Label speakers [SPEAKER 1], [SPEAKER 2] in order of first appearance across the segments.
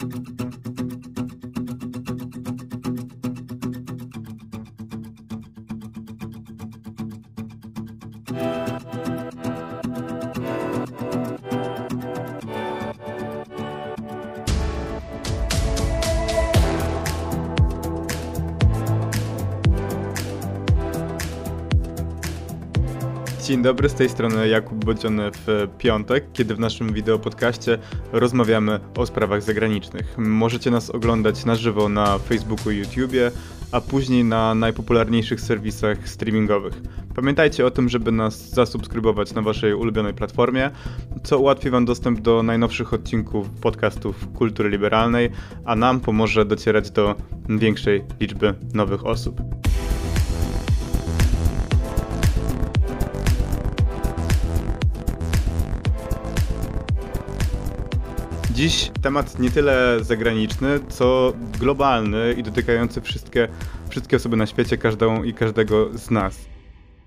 [SPEAKER 1] Thank you. Dzień dobry, z tej strony Jakub Bodziony w piątek, kiedy w naszym wideopodcaście rozmawiamy o sprawach zagranicznych. Możecie nas oglądać na żywo na Facebooku i YouTubie, a później na najpopularniejszych serwisach streamingowych. Pamiętajcie o tym, żeby nas zasubskrybować na waszej ulubionej platformie, co ułatwi wam dostęp do najnowszych odcinków podcastów kultury liberalnej, a nam pomoże docierać do większej liczby nowych osób. Dziś temat nie tyle zagraniczny, co globalny i dotykający wszystkie, wszystkie osoby na świecie, każdą i każdego z nas.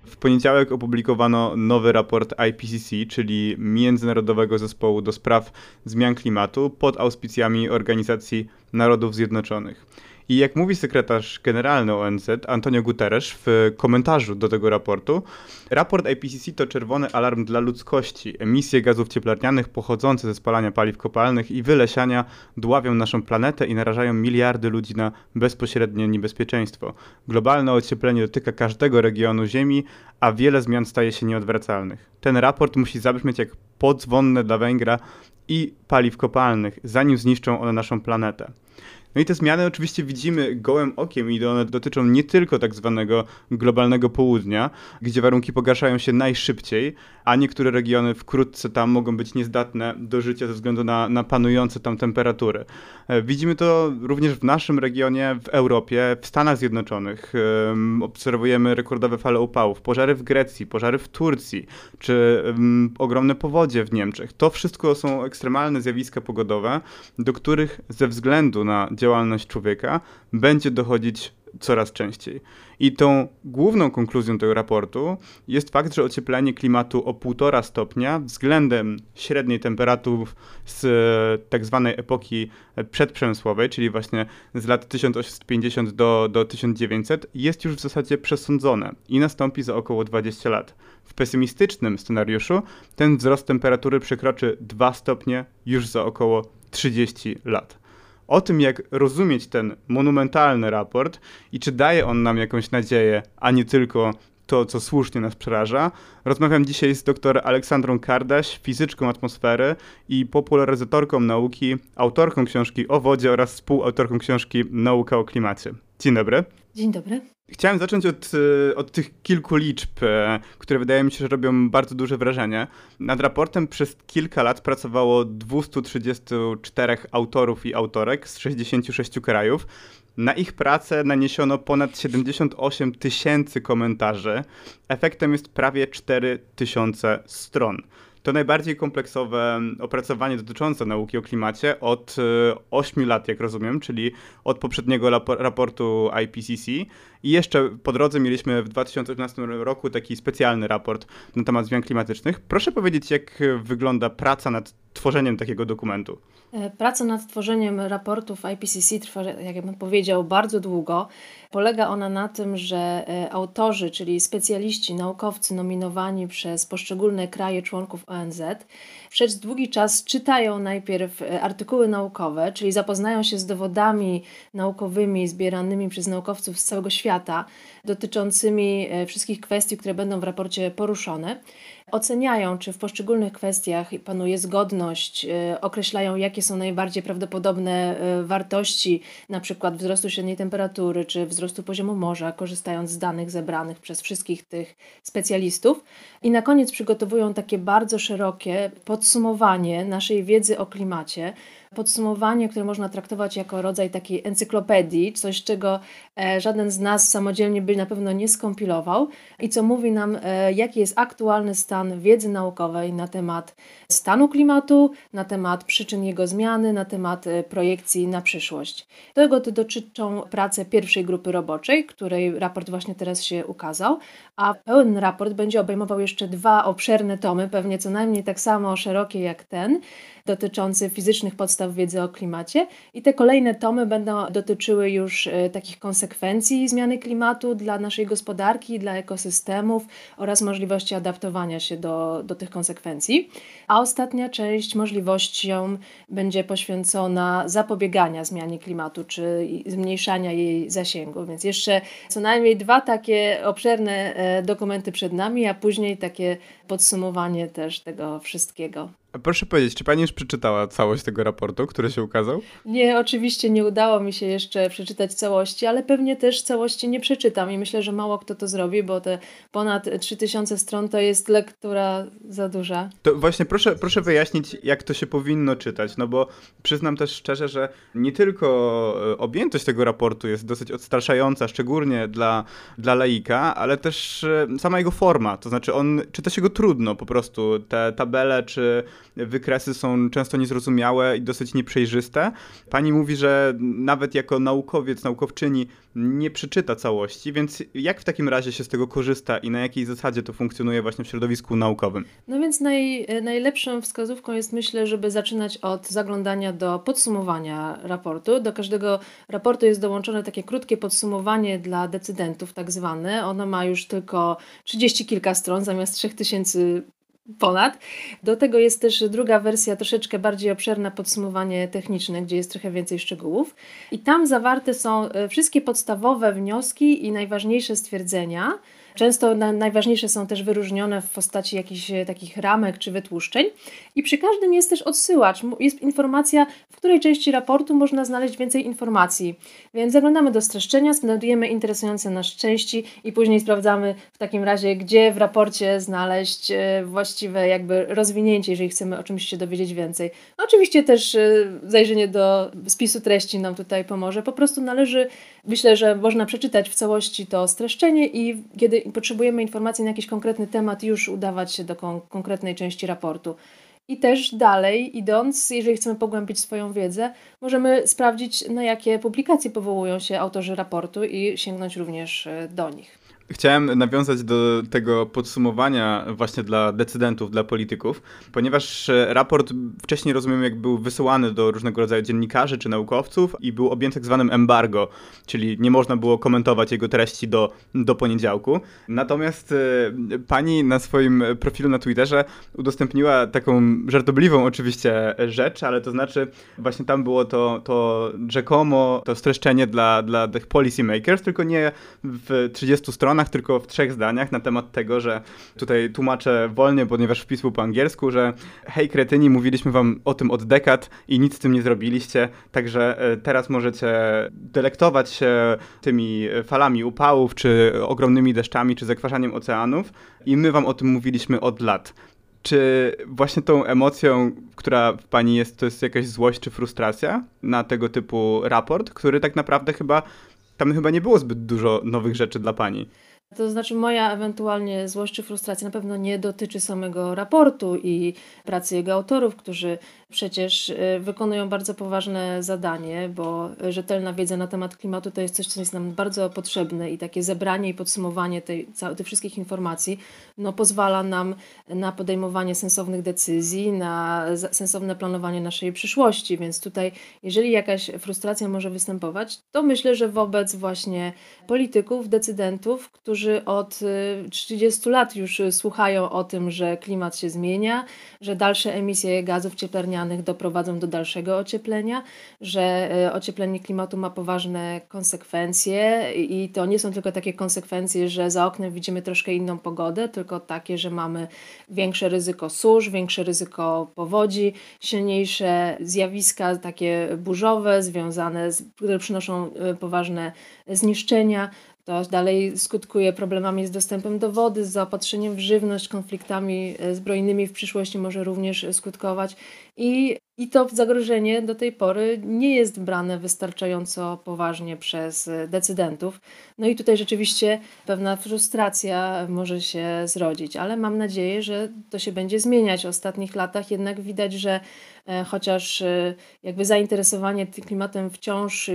[SPEAKER 1] W poniedziałek opublikowano nowy raport IPCC, czyli Międzynarodowego Zespołu do Spraw Zmian Klimatu, pod auspicjami Organizacji Narodów Zjednoczonych. I jak mówi sekretarz generalny ONZ Antonio Guterres w komentarzu do tego raportu, raport IPCC to czerwony alarm dla ludzkości. Emisje gazów cieplarnianych pochodzące ze spalania paliw kopalnych i wylesiania dławią naszą planetę i narażają miliardy ludzi na bezpośrednie niebezpieczeństwo. Globalne ocieplenie dotyka każdego regionu Ziemi, a wiele zmian staje się nieodwracalnych. Ten raport musi zabrzmieć jak podzwonne dla węgla i paliw kopalnych, zanim zniszczą one naszą planetę. No i te zmiany oczywiście widzimy gołym okiem i one dotyczą nie tylko tak zwanego globalnego południa, gdzie warunki pogarszają się najszybciej, a niektóre regiony wkrótce tam mogą być niezdatne do życia ze względu na, na panujące tam temperatury. E, widzimy to również w naszym regionie, w Europie, w Stanach Zjednoczonych. Obserwujemy rekordowe fale upałów, pożary w Grecji, pożary w Turcji, czy ogromne powodzie w Niemczech. To wszystko są ekstremalne zjawiska pogodowe, do których ze względu na działalność człowieka będzie dochodzić coraz częściej. I tą główną konkluzją tego raportu jest fakt, że ocieplenie klimatu o 1,5 stopnia względem średniej temperatury z e, tak zwanej epoki przedprzemysłowej, czyli właśnie z lat 1850 do, do 1900, jest już w zasadzie przesądzone i nastąpi za około 20 lat. W pesymistycznym scenariuszu ten wzrost temperatury przekroczy 2 stopnie już za około 30 lat. O tym, jak rozumieć ten monumentalny raport i czy daje on nam jakąś nadzieję, a nie tylko to, co słusznie nas przeraża. Rozmawiam dzisiaj z dr Aleksandrą Kardaś, fizyczką atmosfery i popularyzatorką nauki, autorką książki o wodzie oraz współautorką książki Nauka o klimacie. Dzień dobry.
[SPEAKER 2] Dzień dobry.
[SPEAKER 1] Chciałem zacząć od, e, od tych kilku liczb, e, które wydaje mi się, że robią bardzo duże wrażenie. Nad raportem przez kilka lat pracowało 234 autorów i autorek z 66 krajów. Na ich pracę naniesiono ponad 78 tysięcy komentarzy. Efektem jest prawie 4 tysiące stron. To najbardziej kompleksowe opracowanie dotyczące nauki o klimacie od 8 e, lat, jak rozumiem, czyli od poprzedniego raportu IPCC. I jeszcze po drodze mieliśmy w 2018 roku taki specjalny raport na temat zmian klimatycznych. Proszę powiedzieć, jak wygląda praca nad tworzeniem takiego dokumentu?
[SPEAKER 2] E, praca nad tworzeniem raportów IPCC trwa, jak bym powiedział, bardzo długo. Polega ona na tym, że e, autorzy, czyli specjaliści, naukowcy nominowani przez poszczególne kraje członków ONZ, przez długi czas czytają najpierw e, artykuły naukowe, czyli zapoznają się z dowodami naukowymi zbieranymi przez naukowców z całego świata dotyczącymi wszystkich kwestii, które będą w raporcie poruszone oceniają, czy w poszczególnych kwestiach panuje zgodność, y, określają, jakie są najbardziej prawdopodobne y, wartości, na przykład wzrostu średniej temperatury, czy wzrostu poziomu morza, korzystając z danych zebranych przez wszystkich tych specjalistów. I na koniec przygotowują takie bardzo szerokie podsumowanie naszej wiedzy o klimacie, podsumowanie, które można traktować jako rodzaj takiej encyklopedii, coś czego żaden z nas samodzielnie by na pewno nie skompilował i co mówi nam, e, jaki jest aktualny stan wiedzy naukowej na temat stanu klimatu, na temat przyczyn jego zmiany, na temat e, projekcji na przyszłość. Tego dotyczą prace pierwszej grupy roboczej, której raport właśnie teraz się ukazał, a pełen raport będzie obejmował jeszcze dwa obszerne tomy, pewnie co najmniej tak samo szerokie jak ten, dotyczący fizycznych podstaw wiedzy o klimacie. I te kolejne tomy będą dotyczyły już e, takich konsekwencji zmiany klimatu dla naszej gospodarki, dla ekosystemów oraz możliwości adaptowania się do, do tych konsekwencji. A ostatnia część możliwościom będzie poświęcona zapobiegania zmianie klimatu czy zmniejszania jej zasięgu. Więc jeszcze co najmniej dwa takie obszerne e, dokumenty przed nami, a później takie podsumowanie też tego wszystkiego.
[SPEAKER 1] Proszę powiedzieć, czy pani już przeczytała całość tego raportu, który się ukazał?
[SPEAKER 2] Nie, oczywiście nie udało mi się jeszcze przeczytać całości, ale pewnie też całości nie przeczytam i myślę, że mało kto to zrobi, bo te ponad 3000 stron to jest lektura za duża.
[SPEAKER 1] To właśnie proszę, proszę wyjaśnić, jak to się powinno czytać, no bo przyznam też szczerze, że nie tylko e, objętość tego raportu jest dosyć odstraszająca, szczególnie dla, dla laika, ale też e, sama jego forma, to znaczy on, czyta się go trudno po prostu, te tabele czy wykresy są często niezrozumiałe i dosyć nieprzejrzyste. Pani mówi, że nawet jako naukowiec, naukowczyni nie przeczyta całości, więc jak w takim razie się z tego korzysta i na jakiej zasadzie to funkcjonuje właśnie w środowisku naukowym?
[SPEAKER 2] No więc naj, najlepszą wskazówką jest myślę, żeby zaczynać od zaglądania do podsumowania raportu. Do każdego raportu jest dołączone takie krótkie podsumowanie dla decydentów, tak zwane. Ono ma już tylko 30 kilka stron zamiast 3000 ponad. Do tego jest też druga wersja, troszeczkę bardziej obszerna podsumowanie techniczne, gdzie jest trochę więcej szczegółów. I tam zawarte są e, wszystkie podstawowe wnioski i najważniejsze stwierdzenia Często na, najważniejsze są też wyróżnione w postaci jakichś e, takich ramek czy wytłuszczeń. I przy każdym jest też odsyłacz, jest informacja, w której części raportu można znaleźć więcej informacji. Więc zaglądamy do streszczenia, znajdujemy interesujące nas części i później sprawdzamy w takim razie, gdzie w raporcie znaleźć e, właściwe jakby rozwinięcie, jeżeli chcemy o czymś się dowiedzieć więcej. Oczywiście też e, zajrzenie do spisu treści nam tutaj pomoże. Po prostu należy, myślę, że można przeczytać w całości to streszczenie i kiedy potrzebujemy informacji na jakiś konkretny temat, już udawać się do kon konkretnej części raportu. I też dalej idąc, jeżeli chcemy pogłębić swoją wiedzę, możemy sprawdzić, na jakie publikacje powołują się autorzy raportu i sięgnąć również e, do nich.
[SPEAKER 1] Chciałem nawiązać do tego podsumowania właśnie dla decydentów, dla polityków, ponieważ e, raport wcześniej rozumiem, jak był wysyłany do różnego rodzaju dziennikarzy czy naukowców i był objęty tak zwanym embargo, czyli nie można było komentować jego treści do, do poniedziałku. Natomiast e, pani na swoim profilu na Twitterze udostępniła taką żartobliwą oczywiście rzecz, ale to znaczy właśnie tam było to, to rzekomo to streszczenie dla, dla tych policy makers, tylko nie w 30 stronach, stronach, tylko w trzech zdaniach na temat tego, że tutaj tłumaczę wolnie, ponieważ wpis był po angielsku, że hej kretyni, mówiliśmy wam o tym od dekad i nic z tym nie zrobiliście, także e, teraz możecie delektować się tymi falami upałów, czy ogromnymi deszczami, czy zakwaszaniem oceanów i my wam o tym mówiliśmy od lat. Czy właśnie tą emocją, która w pani jest, to jest jakaś złość czy frustracja na tego typu raport, który tak naprawdę chyba tam chyba nie było zbyt dużo nowych rzeczy dla pani.
[SPEAKER 2] To znaczy, moja ewentualnie złość czy frustracja na pewno nie dotyczy samego raportu i pracy jego autorów, którzy przecież y, wykonują bardzo poważne zadanie, bo rzetelna wiedza na temat klimatu to jest coś, co jest nam bardzo potrzebne i takie zebranie i podsumowanie tej, tych wszystkich informacji no, pozwala nam na podejmowanie sensownych decyzji, na sensowne planowanie naszej przyszłości. Więc tutaj, jeżeli jakaś frustracja może występować, to myślę, że wobec właśnie polityków, decydentów, którzy od 30 y, lat już słuchają o tym, że klimat się zmienia, że dalsze emisje gazów cieplarnianych doprowadzą do dalszego ocieplenia, że e, ocieplenie klimatu ma poważne konsekwencje i to nie są tylko takie konsekwencje, że za oknem widzimy troszkę inną pogodę, tylko takie, że mamy większe ryzyko susz, większe ryzyko powodzi, silniejsze zjawiska takie burzowe, związane z, które przynoszą poważne zniszczenia. To dalej skutkuje problemami z dostępem do wody, z zaopatrzeniem w żywność, konfliktami e, zbrojnymi w przyszłości może również skutkować. I, I to zagrożenie do tej pory nie jest brane wystarczająco poważnie przez e, decydentów. No i tutaj rzeczywiście pewna frustracja może się zrodzić, ale mam nadzieję, że to się będzie zmieniać. W ostatnich latach jednak widać, że chociaż jakby zainteresowanie tym klimatem wciąż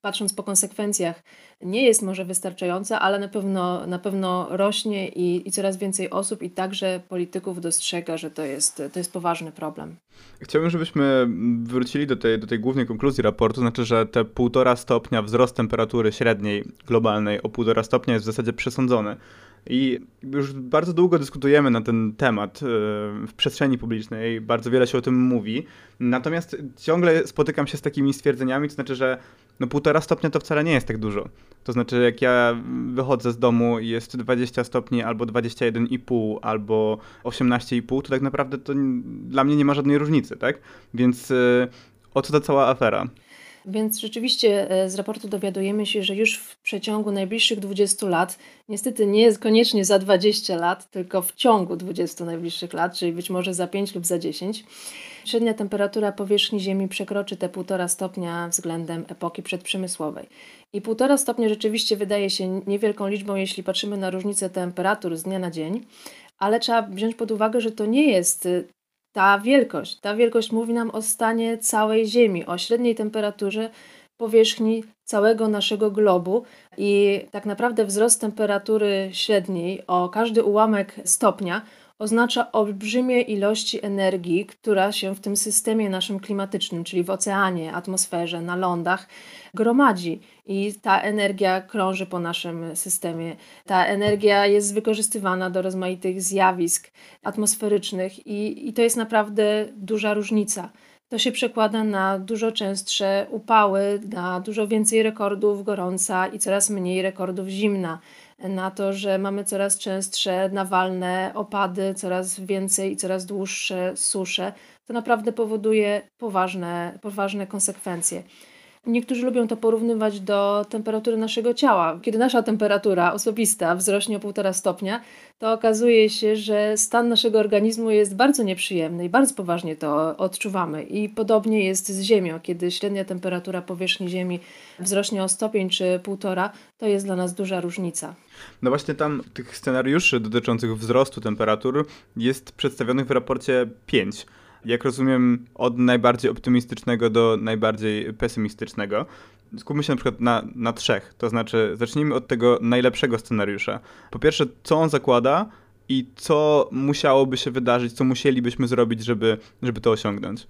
[SPEAKER 2] patrząc po konsekwencjach, nie jest może wystarczająca, ale na pewno, na pewno rośnie i, i coraz więcej osób i także polityków dostrzega, że to jest, to jest poważny problem.
[SPEAKER 1] Chciałbym, żebyśmy wrócili do tej, do tej głównej konkluzji raportu, znaczy, że te półtora stopnia wzrost temperatury średniej globalnej o półtora stopnia jest w zasadzie przesądzony. I już bardzo długo dyskutujemy na ten temat e, w przestrzeni publicznej, bardzo wiele się o tym mówi. Natomiast ciągle spotykam się z takimi stwierdzeniami, to znaczy, że no półtora stopnia to wcale nie jest tak dużo. To znaczy, jak ja wychodzę z domu i jest 20 stopni, albo 21,5, albo 18,5, to tak naprawdę to dla mnie nie ma żadnej różnicy, tak? Więc e, o co ta cała afera?
[SPEAKER 2] Więc rzeczywiście e, z raportu dowiadujemy się, że już w przeciągu najbliższych 20 lat, niestety nie koniecznie za 20 lat, tylko w ciągu 20 najbliższych lat, czyli być może za 5 lub za 10, średnia temperatura powierzchni Ziemi przekroczy te 1,5 stopnia względem epoki przedprzemysłowej. I 1,5 stopnia rzeczywiście wydaje się niewielką liczbą, jeśli patrzymy na różnicę temperatur z dnia na dzień, ale trzeba wziąć pod uwagę, że to nie jest ta wielkość. Ta wielkość mówi nam o stanie całej Ziemi, o średniej temperaturze powierzchni całego naszego globu i tak naprawdę wzrost temperatury średniej o każdy ułamek stopnia oznacza olbrzymie ilości energii, która się w tym systemie naszym klimatycznym, czyli w oceanie, atmosferze, na lądach, gromadzi. I ta energia krąży po naszym systemie. Ta energia jest wykorzystywana do rozmaitych zjawisk atmosferycznych, i, i to jest naprawdę duża różnica. To się przekłada na dużo częstsze upały, na dużo więcej rekordów gorąca i coraz mniej rekordów zimna na to, że mamy coraz częstsze nawalne opady, coraz więcej i coraz dłuższe susze, to naprawdę powoduje poważne, poważne konsekwencje. Niektórzy lubią to porównywać do temperatury naszego ciała. Kiedy nasza temperatura osobista wzrośnie o 1,5 stopnia, to okazuje się, że stan naszego organizmu jest bardzo nieprzyjemny i bardzo poważnie to odczuwamy. I podobnie jest z Ziemią. Kiedy średnia temperatura powierzchni Ziemi wzrośnie o stopień czy półtora, to jest dla nas duża różnica.
[SPEAKER 1] No właśnie tam tych scenariuszy dotyczących wzrostu temperatur jest przedstawionych w raporcie 5 jak rozumiem, od najbardziej optymistycznego do najbardziej pesymistycznego. Skupmy się na przykład na, na trzech. To znaczy, zacznijmy od tego najlepszego scenariusza. Po pierwsze, co on zakłada i co musiałoby się wydarzyć, co musielibyśmy zrobić, żeby, żeby to osiągnąć.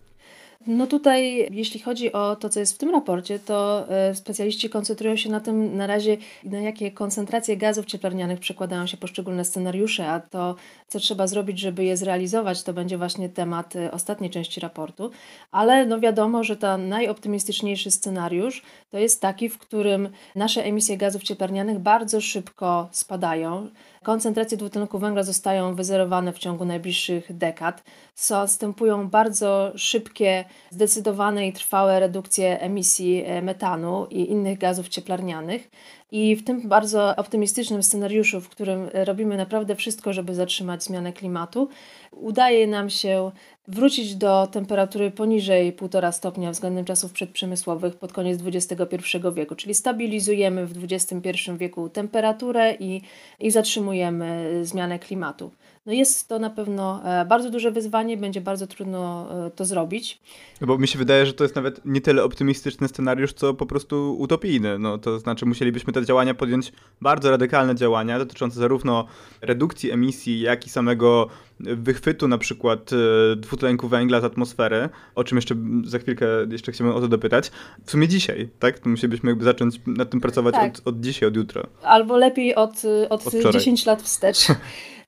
[SPEAKER 2] No tutaj, jeśli chodzi o to, co jest w tym raporcie, to e, specjaliści koncentrują się na tym na razie, na jakie koncentracje gazów cieplarnianych przekładają się poszczególne scenariusze, a to, co trzeba zrobić, żeby je zrealizować, to będzie właśnie temat e, ostatniej części raportu. Ale no wiadomo, że ten najoptymistyczniejszy scenariusz to jest taki, w którym nasze emisje gazów cieplarnianych bardzo szybko spadają. Koncentracje dwutlenku węgla zostają wyzerowane w ciągu najbliższych dekad. Następują bardzo szybkie, zdecydowane i trwałe redukcje emisji e, metanu i innych gazów cieplarnianych. I w tym bardzo optymistycznym scenariuszu, w którym robimy naprawdę wszystko, żeby zatrzymać zmianę klimatu, udaje nam się wrócić do temperatury poniżej 1,5 stopnia względem czasów przedprzemysłowych pod koniec XXI wieku, czyli stabilizujemy w XXI wieku temperaturę i, i zatrzymujemy zmianę klimatu. No jest to na pewno e, bardzo duże wyzwanie, będzie bardzo trudno e, to zrobić.
[SPEAKER 1] No bo mi się wydaje, że to jest nawet nie tyle optymistyczny scenariusz, co po prostu utopijny. No to znaczy musielibyśmy te działania podjąć, bardzo radykalne działania dotyczące zarówno redukcji emisji, jak i samego wychwytu na przykład e, dwutlenku węgla z atmosfery, o czym jeszcze za chwilkę jeszcze chciałbym o to dopytać. W sumie dzisiaj, tak? To musielibyśmy jakby zacząć nad tym pracować tak. od, od dzisiaj, od jutra.
[SPEAKER 2] Albo lepiej od, od, od 10 lat wstecz.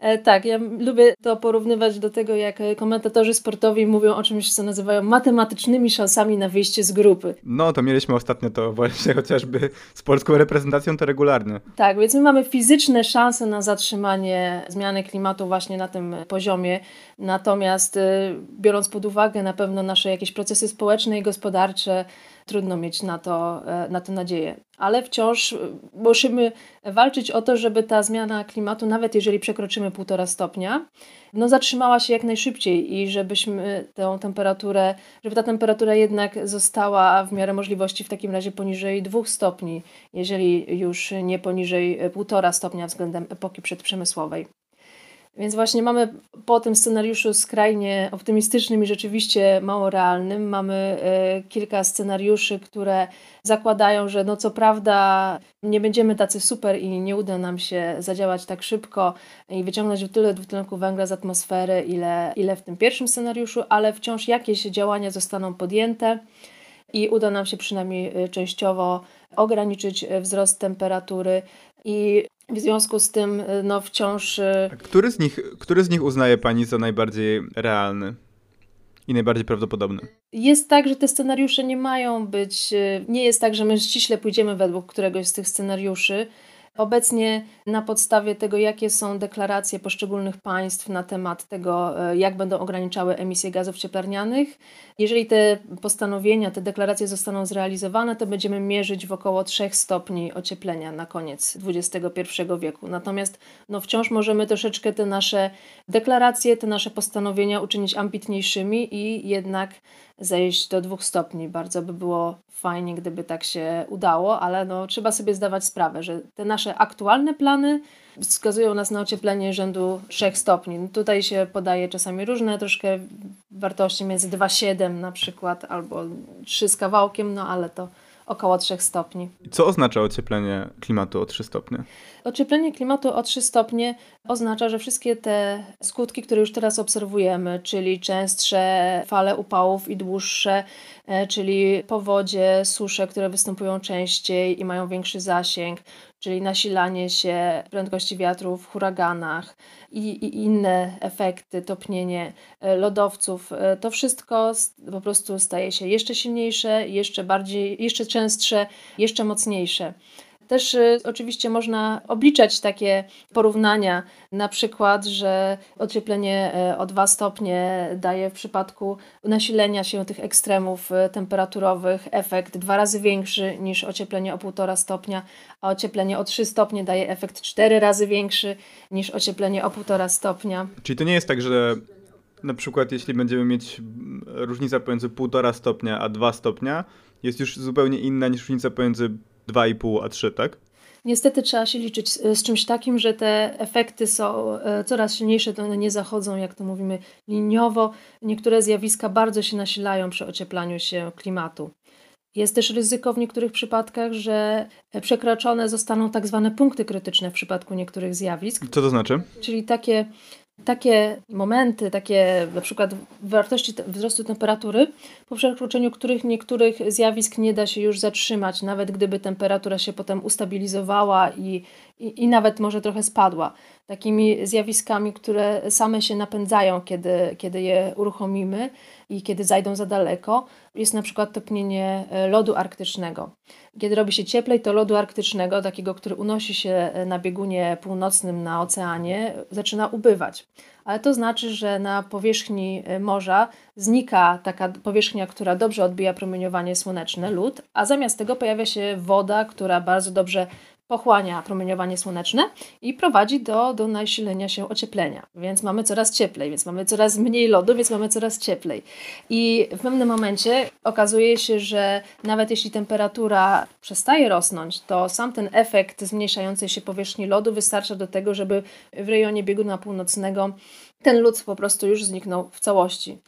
[SPEAKER 2] E, tak, ja lubię to porównywać do tego, jak komentatorzy sportowi mówią o czymś, co nazywają matematycznymi szansami na wyjście z grupy.
[SPEAKER 1] No, to mieliśmy ostatnio to właśnie chociażby z polską reprezentacją to regularnie.
[SPEAKER 2] Tak, więc my mamy fizyczne szanse na zatrzymanie zmiany klimatu właśnie na tym poziomie, natomiast y, biorąc pod uwagę na pewno nasze jakieś procesy społeczne i gospodarcze, trudno mieć na to, e, na to nadzieję. Ale wciąż e, musimy walczyć o to, żeby ta zmiana klimatu, nawet jeżeli przekroczymy półtora stopnia, no zatrzymała się jak najszybciej i żebyśmy tę temperaturę, żeby ta temperatura jednak została w miarę możliwości w takim razie poniżej dwóch stopni, jeżeli już nie poniżej półtora stopnia względem epoki przedprzemysłowej. Więc właśnie mamy po tym scenariuszu skrajnie optymistycznym i rzeczywiście mało realnym, mamy e, kilka scenariuszy, które zakładają, że no co prawda nie będziemy tacy super i nie uda nam się zadziałać tak szybko i wyciągnąć tyle dwutlenku węgla z atmosfery, ile, ile w tym pierwszym scenariuszu, ale wciąż jakieś działania zostaną podjęte i uda nam się przynajmniej e, częściowo ograniczyć e, wzrost temperatury i w związku z tym y, no wciąż... Y,
[SPEAKER 1] który z nich, który z nich uznaje Pani za najbardziej realny? i najbardziej prawdopodobny.
[SPEAKER 2] Jest tak, że te scenariusze nie mają być. Y, nie jest tak, że my ściśle pójdziemy według któregoś z tych scenariuszy. Obecnie na podstawie tego, jakie są deklaracje poszczególnych państw na temat tego, e, jak będą ograniczały emisję gazów cieplarnianych, jeżeli te postanowienia, te deklaracje zostaną zrealizowane, to będziemy mierzyć w około 3 stopni ocieplenia na koniec XXI wieku. Natomiast no, wciąż możemy troszeczkę te nasze deklaracje, te nasze postanowienia uczynić ambitniejszymi i jednak zejść do dwóch stopni. Bardzo by było fajnie, gdyby tak się udało, ale no, trzeba sobie zdawać sprawę, że te nasze aktualne plany wskazują nas na ocieplenie rzędu 3 stopni. No tutaj się podaje czasami różne troszkę wartości między 2,7 na przykład albo 3 z kawałkiem, no ale to około 3 stopni.
[SPEAKER 1] Co oznacza ocieplenie klimatu o 3 stopnie?
[SPEAKER 2] Ocieplenie klimatu o 3 stopnie oznacza, że wszystkie te skutki, które już teraz obserwujemy, czyli częstsze fale upałów i dłuższe, e, czyli powodzie, susze, które występują częściej i mają większy zasięg, czyli nasilanie się prędkości wiatru w huraganach i, i, inne efekty, topnienie e, lodowców, e, to wszystko po prostu staje się jeszcze silniejsze, jeszcze bardziej, jeszcze częstsze, jeszcze mocniejsze. Też y, oczywiście można obliczać takie porównania, na przykład, że ocieplenie y, o 2 stopnie daje w przypadku nasilenia się tych ekstremów y, temperaturowych efekt dwa razy większy niż ocieplenie o 1,5 stopnia, a ocieplenie o 3 stopnie daje efekt cztery razy większy niż ocieplenie o 1,5 stopnia.
[SPEAKER 1] Czyli to nie jest tak, że na przykład jeśli będziemy mieć różnica pomiędzy 1,5 stopnia a 2 stopnia, jest już zupełnie inna niż różnica pomiędzy 2,5 a 3, tak?
[SPEAKER 2] Niestety trzeba się liczyć z, z, czymś takim, że te efekty są e, coraz silniejsze, to one nie zachodzą, jak to mówimy, liniowo. Niektóre zjawiska bardzo się nasilają przy ocieplaniu się klimatu. Jest też ryzyko w niektórych przypadkach, że przekroczone zostaną tak zwane punkty krytyczne w przypadku niektórych zjawisk.
[SPEAKER 1] Co to znaczy?
[SPEAKER 2] Czyli takie takie momenty, takie na przykład wartości wzrostu temperatury, po przekroczeniu których niektórych zjawisk nie da się już zatrzymać, nawet gdyby temperatura się potem ustabilizowała i, i, i nawet może trochę spadła. Takimi zjawiskami, które same się napędzają, kiedy, kiedy je uruchomimy i kiedy zajdą za daleko, jest na przykład topnienie e, lodu arktycznego. Kiedy robi się cieplej, to lodu arktycznego, takiego, który unosi się e, na biegunie północnym na oceanie, zaczyna ubywać. Ale to znaczy, że na powierzchni e, morza znika taka powierzchnia, która dobrze odbija promieniowanie słoneczne, lód, a zamiast tego pojawia się woda, która bardzo dobrze pochłania promieniowanie słoneczne i prowadzi do, do nasilenia się ocieplenia. Więc mamy coraz cieplej, więc mamy coraz mniej lodu, więc mamy coraz cieplej. I w pewnym momencie okazuje się, że nawet jeśli temperatura przestaje rosnąć, to sam ten efekt zmniejszającej się powierzchni lodu wystarcza do tego, żeby w rejonie bieguna północnego ten lód po prostu już zniknął w całości.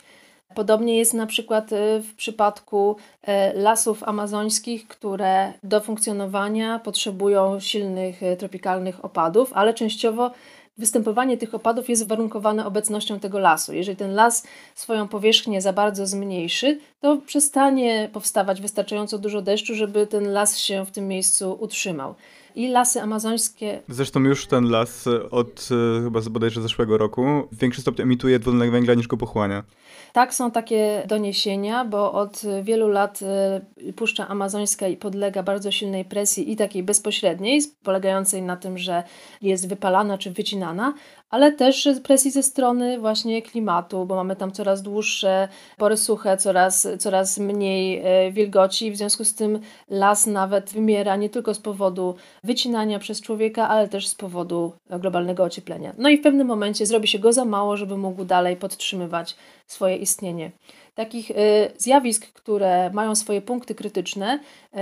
[SPEAKER 2] Podobnie jest na przykład y, w przypadku y, lasów amazońskich, które do funkcjonowania potrzebują silnych y, tropikalnych opadów, ale częściowo występowanie tych opadów jest warunkowane obecnością tego lasu. Jeżeli ten las swoją powierzchnię za bardzo zmniejszy, to przestanie powstawać wystarczająco dużo deszczu, żeby ten las się w tym miejscu utrzymał i lasy amazońskie.
[SPEAKER 1] Zresztą już ten las od chyba bodajże zeszłego roku w większym stopniu emituje dwutlenek węgla niż go pochłania.
[SPEAKER 2] Tak, są takie doniesienia, bo od wielu lat y, Puszcza Amazońska podlega bardzo silnej presji i takiej bezpośredniej, polegającej na tym, że jest wypalana czy wycinana, ale też presji ze strony właśnie klimatu, bo mamy tam coraz dłuższe pory suche, coraz, coraz mniej y, wilgoci, w związku z tym las nawet wymiera nie tylko z powodu wycinania przez człowieka, ale też z powodu globalnego ocieplenia. No i w pewnym momencie zrobi się go za mało, żeby mógł dalej podtrzymywać swoje istnienie. Takich y, zjawisk, które mają swoje punkty krytyczne,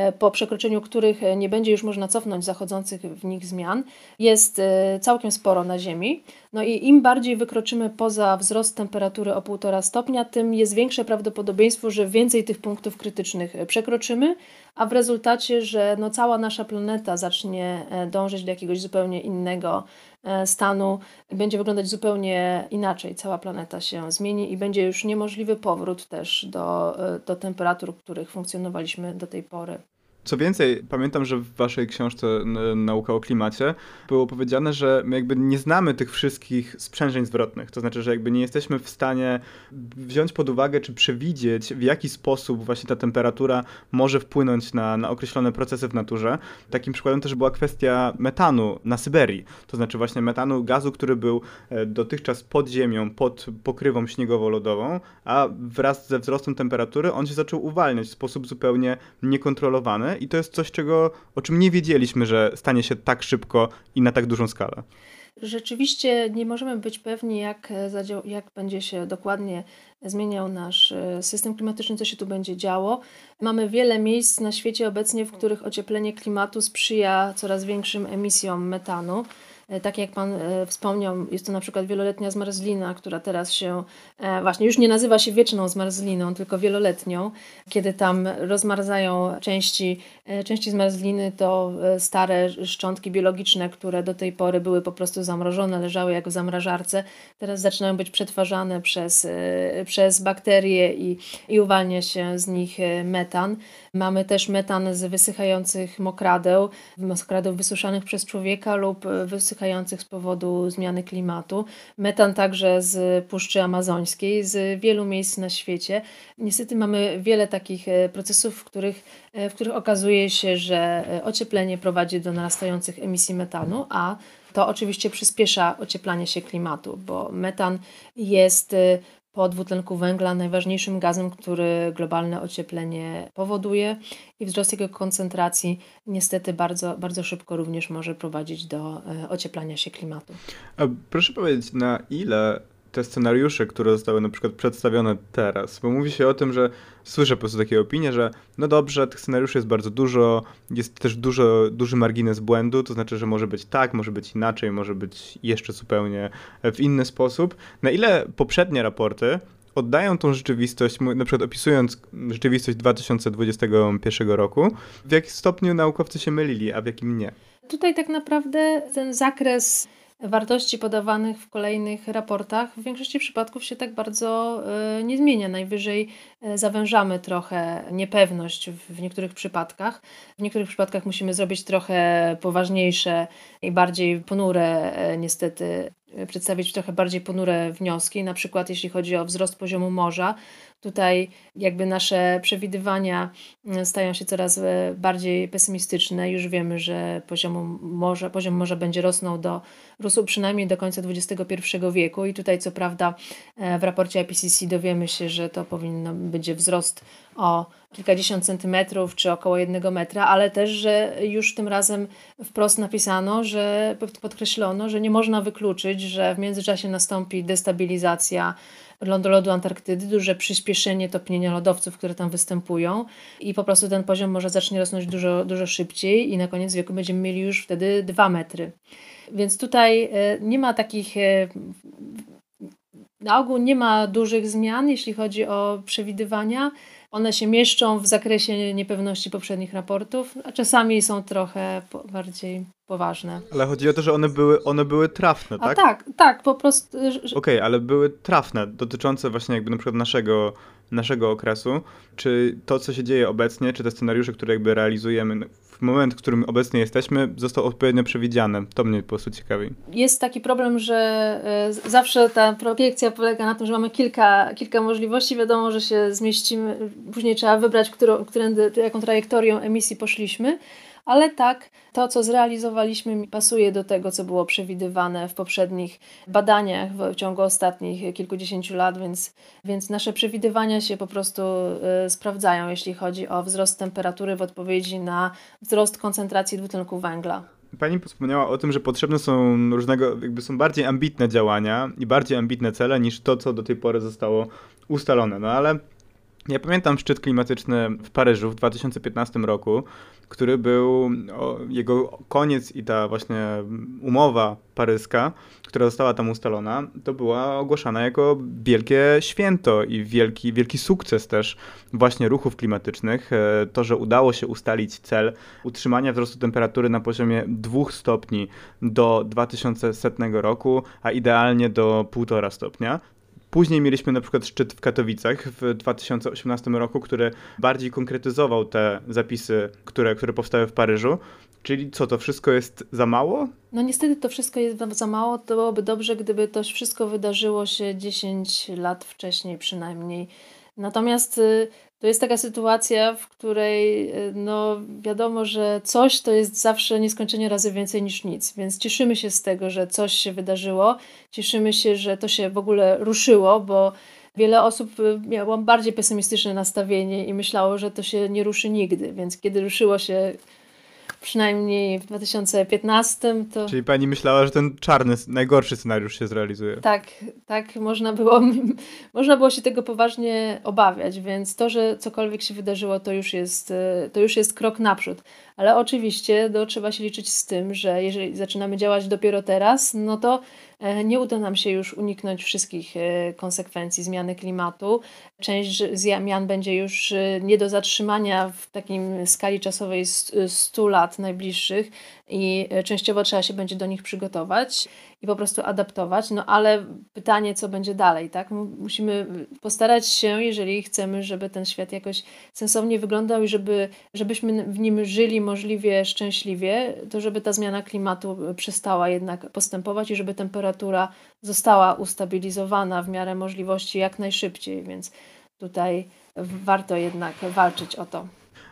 [SPEAKER 2] y, po przekroczeniu których nie będzie już można cofnąć zachodzących w nich zmian, jest y, całkiem sporo na Ziemi. No i im bardziej wykroczymy poza wzrost temperatury o 1,5 stopnia, tym jest większe prawdopodobieństwo, że więcej tych punktów krytycznych przekroczymy, a w rezultacie, że no cała nasza planeta zacznie e, dążyć do jakiegoś zupełnie innego stanu, będzie wyglądać zupełnie inaczej. Cała planeta się zmieni i będzie już niemożliwy powrót też do, e, do temperatur, których funkcjonowaliśmy do tej pory.
[SPEAKER 1] Co więcej, pamiętam, że w waszej książce Nauka o klimacie było powiedziane, że my jakby nie znamy tych wszystkich sprzężeń zwrotnych. To znaczy, że jakby nie jesteśmy w stanie wziąć pod uwagę czy przewidzieć, w jaki sposób właśnie ta temperatura może wpłynąć na, na określone procesy w naturze. Takim przykładem też była kwestia metanu na Syberii. To znaczy właśnie metanu, gazu, który był e, dotychczas pod ziemią, pod pokrywą śniegowo-lodową, a wraz ze wzrostem temperatury on się zaczął uwalniać w sposób zupełnie niekontrolowany i to jest coś, czego, o czym nie wiedzieliśmy, że stanie się tak szybko i na tak dużą skalę.
[SPEAKER 2] Rzeczywiście nie możemy być pewni, jak, jak będzie się dokładnie zmieniał nasz e, system klimatyczny, co się tu będzie działo. Mamy wiele miejsc na świecie obecnie, w których ocieplenie klimatu sprzyja coraz większym emisjom metanu. E, tak jak Pan e, wspomniał, jest to na przykład wieloletnia zmarzlina, która teraz się e, właśnie już nie nazywa się wieczną zmarzliną, tylko wieloletnią, kiedy tam rozmarzają części, części zmarzliny, to stare szczątki biologiczne, które do tej pory były po prostu zamrożone, leżały jak w zamrażarce, teraz zaczynają być przetwarzane przez, przez bakterie i, i uwalnia się z nich metan. Mamy też metan z wysychających mokradeł, mokradeł wysuszanych przez człowieka lub wysychających z powodu zmiany klimatu. Metan także z Puszczy Amazońskiej, z wielu miejsc na świecie. Niestety mamy wiele takich e, procesów, w których, e, w których okazuje się, że e, ocieplenie prowadzi do narastających emisji metanu, a to oczywiście przyspiesza ocieplanie się klimatu, bo metan jest po dwutlenku węgla najważniejszym gazem, który globalne ocieplenie powoduje i wzrost jego koncentracji niestety bardzo, bardzo szybko również może prowadzić do e, ocieplania się klimatu.
[SPEAKER 1] A proszę powiedzieć, na ile te scenariusze, które zostały na przykład przedstawione teraz, bo mówi się o tym, że słyszę po prostu takie opinie, że no dobrze, tych scenariuszy jest bardzo dużo, jest też dużo, duży margines błędu, to znaczy, że może być tak, może być inaczej, może być jeszcze zupełnie w inny sposób. Na ile poprzednie raporty oddają tą rzeczywistość, na przykład opisując rzeczywistość 2021 roku, w jakim stopniu naukowcy się mylili, a w jakim nie?
[SPEAKER 2] Tutaj tak naprawdę ten zakres wartości podawanych w kolejnych raportach w większości przypadków się tak bardzo e, nie zmienia. Najwyżej e, zawężamy trochę niepewność w niektórych przypadkach. W niektórych przypadkach musimy zrobić trochę poważniejsze i bardziej ponure, e, niestety, przedstawić trochę bardziej ponure wnioski. Na przykład, jeśli chodzi o wzrost poziomu morza, Tutaj jakby nasze przewidywania e, stają się coraz e, bardziej pesymistyczne. Już wiemy, że morza, poziom morza będzie rosnął do, rósł przynajmniej do końca XXI wieku i tutaj co prawda e, w raporcie IPCC dowiemy się, że to powinno będzie wzrost o kilkadziesiąt centymetrów czy około jednego metra, ale też, że już tym razem wprost napisano, że podkreślono, że nie można wykluczyć, że w międzyczasie nastąpi destabilizacja lodu Antarktydy, duże przyspieszenie topnienia lodowców, które tam występują i po prostu ten poziom może zacznie rosnąć dużo, dużo szybciej i na koniec wieku będziemy mieli już wtedy dwa metry. Więc tutaj e, nie ma takich e, na ogół nie ma dużych zmian, jeśli chodzi o przewidywania. One się mieszczą w zakresie niepewności poprzednich raportów, a czasami są trochę bardziej poważne.
[SPEAKER 1] Ale chodzi o to, że one były, one były trafne, tak?
[SPEAKER 2] A tak, tak, po prostu.
[SPEAKER 1] Okej, okay, ale były trafne, dotyczące właśnie jakby na przykład naszego, naszego okresu. Czy to, co się dzieje obecnie, czy te scenariusze, które jakby realizujemy w moment, w którym obecnie jesteśmy, został odpowiednio przewidziane? To mnie po prostu ciekawi.
[SPEAKER 2] Jest taki problem, że e, zawsze ta projekcja polega na tym, że mamy kilka, kilka możliwości. Wiadomo, że się zmieścimy, później trzeba wybrać, którą, którędy, jaką trajektorią emisji poszliśmy ale tak, to co zrealizowaliśmy pasuje do tego, co było przewidywane w poprzednich badaniach w ciągu ostatnich kilkudziesięciu lat, więc, więc nasze przewidywania się po prostu y, sprawdzają, jeśli chodzi o wzrost temperatury w odpowiedzi na wzrost koncentracji dwutlenku węgla.
[SPEAKER 1] Pani wspomniała o tym, że potrzebne są różnego, jakby są bardziej ambitne działania i bardziej ambitne cele niż to, co do tej pory zostało ustalone. No ale Ja pamiętam szczyt klimatyczny w Paryżu w 2015 roku, który był o, jego koniec i ta właśnie umowa paryska, która została tam ustalona, to była ogłaszana jako wielkie święto i wielki, wielki sukces też właśnie ruchów klimatycznych. E, to, że udało się ustalić cel utrzymania wzrostu temperatury na poziomie 2 stopni do 2100 roku, a idealnie do 1,5 stopnia. Później mieliśmy na przykład szczyt w Katowicach w 2018 roku, który bardziej konkretyzował te zapisy, które, które powstały w Paryżu. Czyli co, to wszystko jest za mało?
[SPEAKER 2] No niestety to wszystko jest za mało. To byłoby dobrze, gdyby to wszystko wydarzyło się 10 lat wcześniej przynajmniej. Natomiast y, to jest taka sytuacja, w której y, no, wiadomo, że coś to jest zawsze nieskończenie razy więcej niż nic, więc cieszymy się z tego, że coś się wydarzyło, cieszymy się, że to się w ogóle ruszyło, bo wiele osób y, miało bardziej pesymistyczne nastawienie i myślało, że to się nie ruszy nigdy, więc kiedy ruszyło się przynajmniej w 2015 to...
[SPEAKER 1] Czyli pani myślała, że ten czarny, najgorszy scenariusz się zrealizuje.
[SPEAKER 2] Tak, tak można było, można było się tego poważnie obawiać, więc to, że cokolwiek się wydarzyło, to już jest, to już jest krok naprzód. Ale oczywiście no, trzeba się liczyć z tym, że jeżeli zaczynamy działać dopiero teraz, no to nie uda nam się już uniknąć wszystkich e, konsekwencji zmiany klimatu. Część zmian będzie już e, nie do zatrzymania w takim skali czasowej 100 lat najbliższych i częściowo trzeba się będzie do nich przygotować i po prostu adaptować. No ale pytanie, co będzie dalej, tak? Musimy postarać się, jeżeli chcemy, żeby ten świat jakoś sensownie wyglądał i żeby, żebyśmy w nim żyli możliwie szczęśliwie, to żeby ta zmiana klimatu przestała jednak postępować i żeby temperatura została ustabilizowana w miarę możliwości jak najszybciej, więc tutaj warto jednak walczyć o to.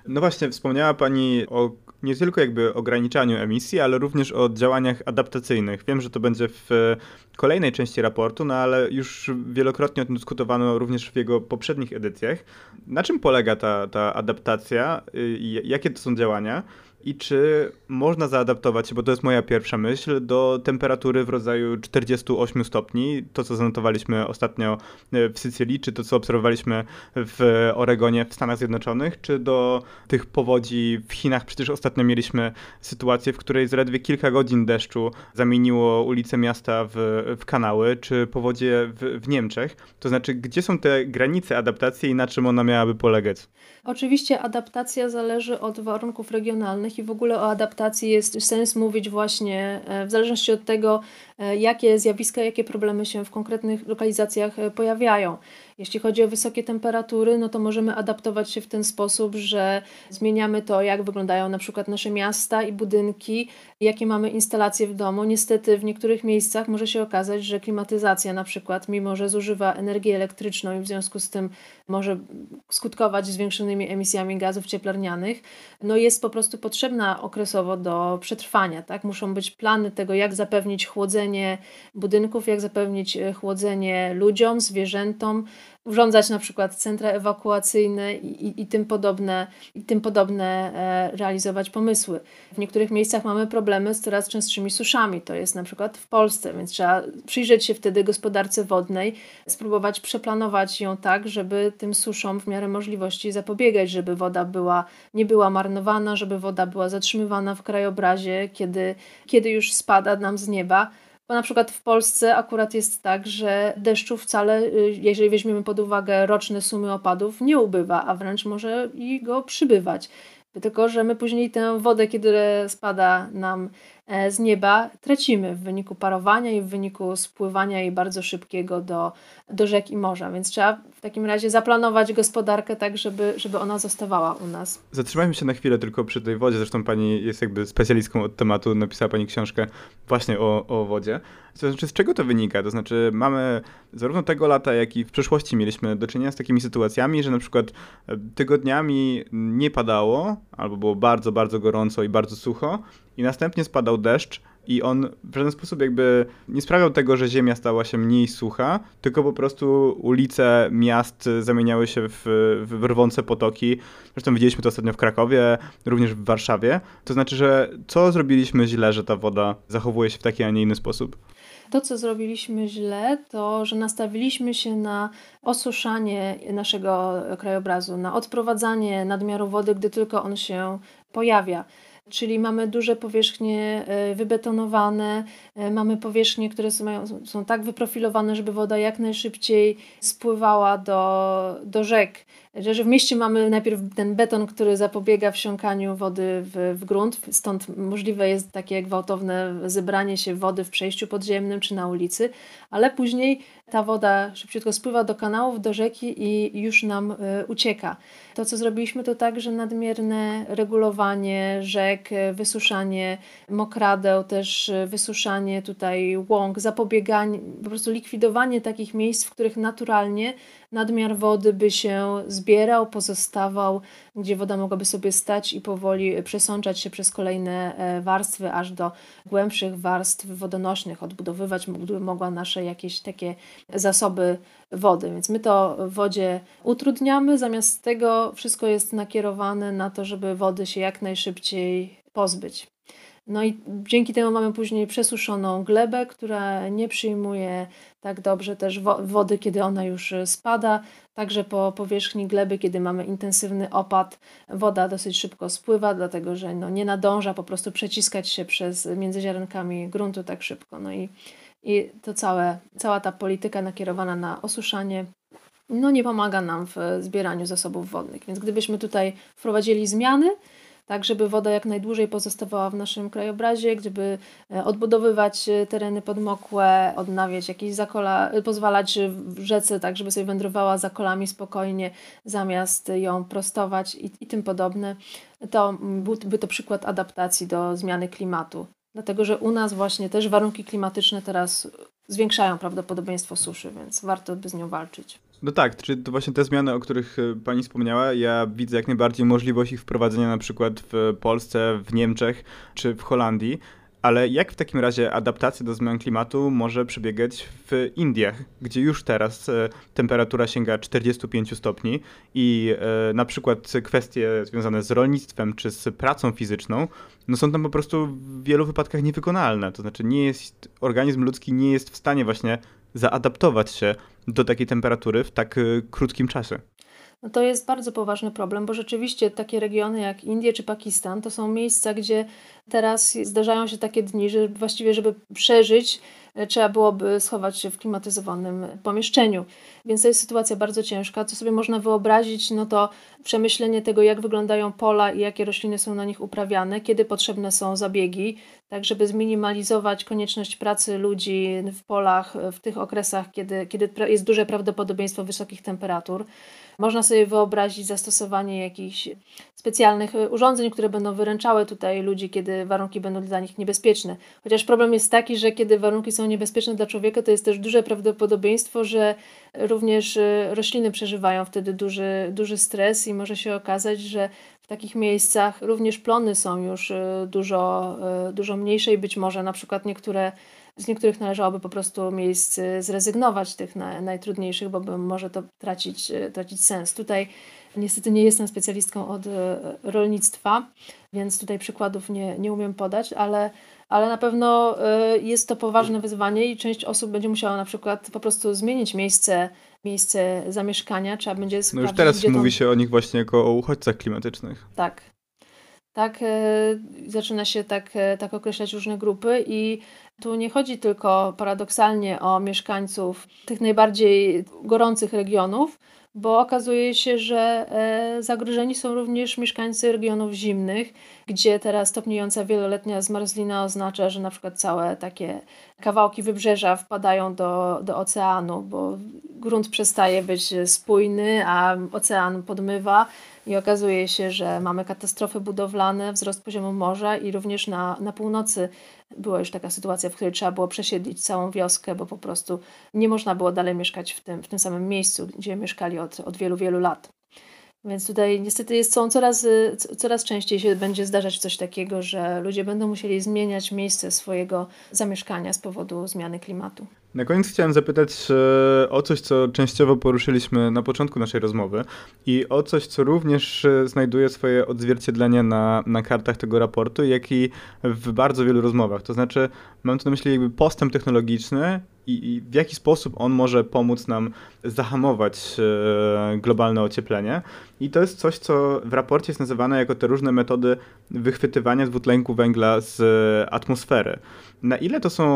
[SPEAKER 1] No właśnie, wspomniała Pani o nie tylko jakby ograniczaniu emisji, ale również o działaniach adaptacyjnych. Wiem, że to będzie w kolejnej części raportu, no ale już wielokrotnie o tym dyskutowano również w jego poprzednich edycjach. Na czym polega ta, ta adaptacja i jakie to są działania? I czy można zaadaptować się, bo to jest moja pierwsza myśl, do temperatury w rodzaju 48 stopni, to co zanotowaliśmy ostatnio e, w Sycylii, czy to co obserwowaliśmy w Oregonie w Stanach Zjednoczonych, czy do tych powodzi w Chinach. Przecież ostatnio mieliśmy sytuację, w której zaledwie kilka godzin deszczu zamieniło ulice miasta w, w kanały, czy powodzie w, w Niemczech. To znaczy, gdzie są te granice adaptacji i na czym ona miałaby polegać?
[SPEAKER 2] Oczywiście adaptacja zależy od warunków regionalnych i w ogóle o adaptacji jest sens mówić właśnie e, w zależności od tego, e, jakie zjawiska, jakie problemy się w konkretnych lokalizacjach e, pojawiają. Jeśli chodzi o wysokie temperatury, no to możemy adaptować się w ten sposób, że zmieniamy to, jak wyglądają na przykład nasze miasta i budynki, jakie mamy instalacje w domu. Niestety w niektórych miejscach może się okazać, że klimatyzacja na przykład, mimo że zużywa energię elektryczną i w związku z tym może skutkować zwiększonymi emisjami gazów cieplarnianych, no jest po prostu potrzebna okresowo do przetrwania. Tak? Muszą być plany tego, jak zapewnić chłodzenie budynków, jak zapewnić chłodzenie ludziom, zwierzętom, urządzać na przykład centra ewakuacyjne i, i, i, tym, podobne, i tym podobne e, realizować pomysły. W niektórych miejscach mamy problemy z coraz częstszymi suszami, to jest na przykład w Polsce, więc trzeba przyjrzeć się wtedy gospodarce wodnej, spróbować przeplanować ją tak, żeby tym suszom w miarę możliwości zapobiegać, żeby woda była, nie była marnowana, żeby woda była zatrzymywana w krajobrazie, kiedy, kiedy już spada nam z nieba bo na przykład w Polsce akurat jest tak, że deszczu wcale, y, jeżeli weźmiemy pod uwagę roczne sumy opadów, nie ubywa, a wręcz może i go przybywać. Tylko, że my później tę wodę, kiedy spada nam z nieba tracimy w wyniku parowania i w wyniku spływania jej bardzo szybkiego do, do rzek i morza. Więc trzeba w takim razie zaplanować gospodarkę tak, żeby, żeby ona zostawała u nas.
[SPEAKER 1] Zatrzymajmy się na chwilę tylko przy tej wodzie. Zresztą pani jest jakby specjalistką od tematu, napisała pani książkę właśnie o, o wodzie. To znaczy, z czego to wynika? To znaczy, mamy zarówno tego lata, jak i w przeszłości mieliśmy do czynienia z takimi sytuacjami, że na przykład e, tygodniami nie padało, albo było bardzo, bardzo gorąco i bardzo sucho, i następnie spadał deszcz i on w żaden sposób jakby nie sprawiał tego, że ziemia stała się mniej sucha, tylko po prostu ulice miast zamieniały się w, w rwące potoki. Zresztą widzieliśmy to ostatnio w Krakowie, również w Warszawie. To znaczy, że co zrobiliśmy źle, że ta woda zachowuje się w taki, a nie inny sposób?
[SPEAKER 2] To, co zrobiliśmy źle, to że nastawiliśmy się na osuszanie naszego krajobrazu, na odprowadzanie nadmiaru wody, gdy tylko on się pojawia. Czyli mamy duże powierzchnie e, wybetonowane, e, mamy powierzchnie, które są, są tak wyprofilowane, żeby woda jak najszybciej spływała do, do rzek że w mieście mamy najpierw ten beton, który zapobiega wsiąkaniu wody w, w grunt, stąd możliwe jest takie gwałtowne zebranie się wody w przejściu podziemnym czy na ulicy, ale później ta woda szybciutko spływa do kanałów, do rzeki i już nam y, ucieka. To, co zrobiliśmy, to także nadmierne regulowanie rzek, wysuszanie mokradeł, też wysuszanie tutaj łąk, zapobieganie, po prostu likwidowanie takich miejsc, w których naturalnie nadmiar wody by się zbierał, pozostawał, gdzie woda mogłaby sobie stać i powoli przesączać się przez kolejne e, warstwy, aż do głębszych warstw wodonośnych, odbudowywać gdyby mogła nasze jakieś takie zasoby wody. Więc my to wodzie utrudniamy, zamiast tego wszystko jest nakierowane na to, żeby wody się jak najszybciej pozbyć. No i dzięki temu mamy później przesuszoną glebę, która nie przyjmuje tak dobrze też wody, kiedy ona już spada. Także po powierzchni gleby, kiedy mamy intensywny opad, woda dosyć szybko spływa, dlatego że no nie nadąża po prostu przeciskać się przez między ziarenkami gruntu tak szybko. No i, i to całe, cała ta polityka nakierowana na osuszanie no nie pomaga nam w zbieraniu zasobów wodnych. Więc gdybyśmy tutaj wprowadzili zmiany, tak żeby woda jak najdłużej pozostawała w naszym krajobrazie, gdyby e, odbudowywać e, tereny podmokłe, odnawiać jakieś zakola, e, pozwalać rzece tak, żeby sobie wędrowała za kolami spokojnie, zamiast ją prostować i, i tym podobne, to byłby to przykład adaptacji do zmiany klimatu. Dlatego, że u nas właśnie też warunki klimatyczne teraz zwiększają prawdopodobieństwo suszy, więc warto by z nią walczyć.
[SPEAKER 1] No tak, czy to właśnie te zmiany, o których e, pani wspomniała, ja widzę jak najbardziej możliwość ich wprowadzenia na przykład w Polsce, w Niemczech czy w Holandii. Ale jak w takim razie adaptacja do zmian klimatu może przebiegać w Indiach, gdzie już teraz e, temperatura sięga 45 stopni i e, na przykład kwestie związane z rolnictwem czy z pracą fizyczną, no są tam po prostu w wielu wypadkach niewykonalne. To znaczy nie jest, organizm ludzki nie jest w stanie właśnie zaadaptować się do takiej temperatury w tak y, krótkim czasie.
[SPEAKER 2] No to jest bardzo poważny problem, bo rzeczywiście takie regiony jak Indie czy Pakistan to są miejsca, gdzie teraz zdarzają się takie dni, że właściwie, żeby przeżyć, e, trzeba byłoby schować się w klimatyzowanym pomieszczeniu. Więc to jest sytuacja bardzo ciężka. Co sobie można wyobrazić, no to przemyślenie tego, jak wyglądają pola i jakie rośliny są na nich uprawiane, kiedy potrzebne są zabiegi, tak żeby zminimalizować konieczność pracy ludzi w polach w tych okresach, kiedy, kiedy jest duże prawdopodobieństwo wysokich temperatur. Można sobie wyobrazić zastosowanie jakichś specjalnych e, urządzeń, które będą wyręczały tutaj ludzi, kiedy warunki będą dla nich niebezpieczne. Chociaż problem jest taki, że kiedy warunki są niebezpieczne dla człowieka, to jest też duże prawdopodobieństwo, że również e, rośliny przeżywają wtedy duży, duży stres i może się okazać, że w takich miejscach również plony są już e, dużo, dużo mniejsze i być może na przykład niektóre z niektórych należałoby po prostu miejsc zrezygnować, tych na, najtrudniejszych, bo może to tracić, tracić sens. Tutaj niestety nie jestem specjalistką od e, rolnictwa, więc tutaj przykładów nie, nie umiem podać, ale, ale na pewno jest to poważne wyzwanie i część osób będzie musiała na przykład po prostu zmienić miejsce miejsce zamieszkania, trzeba będzie
[SPEAKER 1] No już teraz mówi się o nich właśnie jako o uchodźcach klimatycznych.
[SPEAKER 2] Tak, tak, e, zaczyna się tak, e, tak określać różne grupy i tu nie chodzi tylko paradoksalnie o mieszkańców tych najbardziej gorących regionów, bo okazuje się, że e, zagrożeni są również mieszkańcy regionów zimnych, gdzie teraz stopniująca wieloletnia zmarzlina oznacza, że na przykład całe takie kawałki wybrzeża wpadają do, do oceanu, bo grunt przestaje być spójny, a ocean podmywa i okazuje się, że mamy katastrofy budowlane, wzrost poziomu morza i również na, na północy była już taka sytuacja, w której trzeba było przesiedlić całą wioskę, bo po prostu nie można było dalej mieszkać w tym, w tym samym miejscu, gdzie mieszkali od, od wielu, wielu lat. Więc tutaj niestety jest, są coraz, coraz częściej się będzie zdarzać coś takiego, że ludzie będą musieli zmieniać miejsce swojego zamieszkania z powodu zmiany klimatu.
[SPEAKER 1] Na koniec chciałem zapytać e, o coś, co częściowo poruszyliśmy na początku naszej rozmowy i o coś, co również e, znajduje swoje odzwierciedlenie na, na kartach tego raportu, jak i w bardzo wielu rozmowach. To znaczy, mam tu na myśli jakby postęp technologiczny i, i w jaki sposób on może pomóc nam zahamować e, globalne ocieplenie. I to jest coś, co w raporcie jest nazywane jako te różne metody wychwytywania dwutlenku węgla z atmosfery. Na ile to są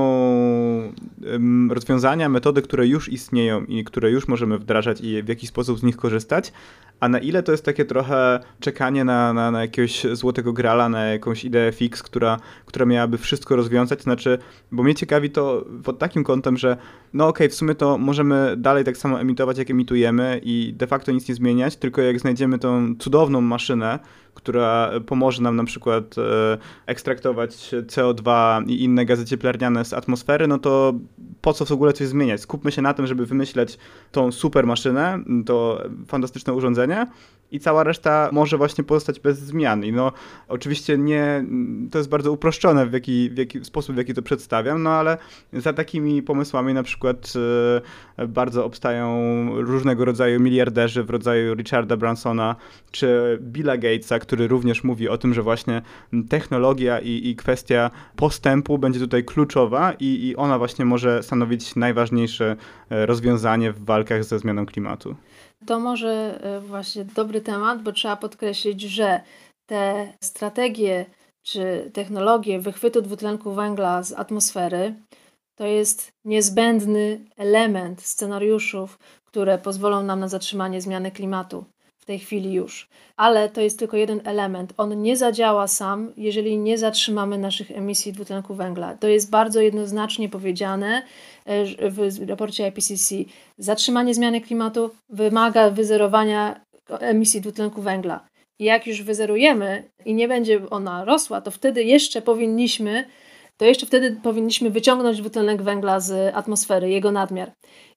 [SPEAKER 1] rozwiązania, metody, które już istnieją i które już możemy wdrażać i w jaki sposób z nich korzystać, a na ile to jest takie trochę czekanie na, na, na jakiegoś złotego grala, na jakąś ideę fix, która, która miałaby wszystko rozwiązać, znaczy, bo mnie ciekawi to pod takim kątem, że no okej, okay, w sumie to możemy dalej tak samo emitować, jak emitujemy i de facto nic nie zmieniać, tylko jak znajdziemy tą cudowną maszynę, która pomoże nam na przykład e, ekstraktować CO2 i inne gazy cieplarniane z atmosfery, no to po co w ogóle coś zmieniać? Skupmy się na tym, żeby wymyśleć tą super maszynę, to fantastyczne urządzenie, i cała reszta może właśnie pozostać bez zmian. I no, oczywiście nie, to jest bardzo uproszczone w jaki, w jaki sposób, w jaki to przedstawiam, no ale za takimi pomysłami na przykład e, bardzo obstają różnego rodzaju miliarderzy w rodzaju Richarda Bransona czy Billa Gatesa, który również mówi o tym, że właśnie technologia i, i kwestia postępu będzie tutaj kluczowa i, i ona właśnie może stanowić najważniejsze e, rozwiązanie w walkach ze zmianą klimatu.
[SPEAKER 2] To może e, właśnie dobry temat, bo trzeba podkreślić, że te strategie czy technologie wychwytu dwutlenku węgla z atmosfery to jest niezbędny element scenariuszów, które pozwolą nam na zatrzymanie zmiany klimatu w tej chwili już. Ale to jest tylko jeden element. On nie zadziała sam, jeżeli nie zatrzymamy naszych emisji dwutlenku węgla. To jest bardzo jednoznacznie powiedziane e, w raporcie IPCC. Zatrzymanie zmiany klimatu wymaga wyzerowania emisji dwutlenku węgla. Jak już wyzerujemy i nie będzie ona rosła, to wtedy jeszcze powinniśmy to jeszcze wtedy powinniśmy wyciągnąć dwutlenek węgla z atmosfery, jego nadmiar.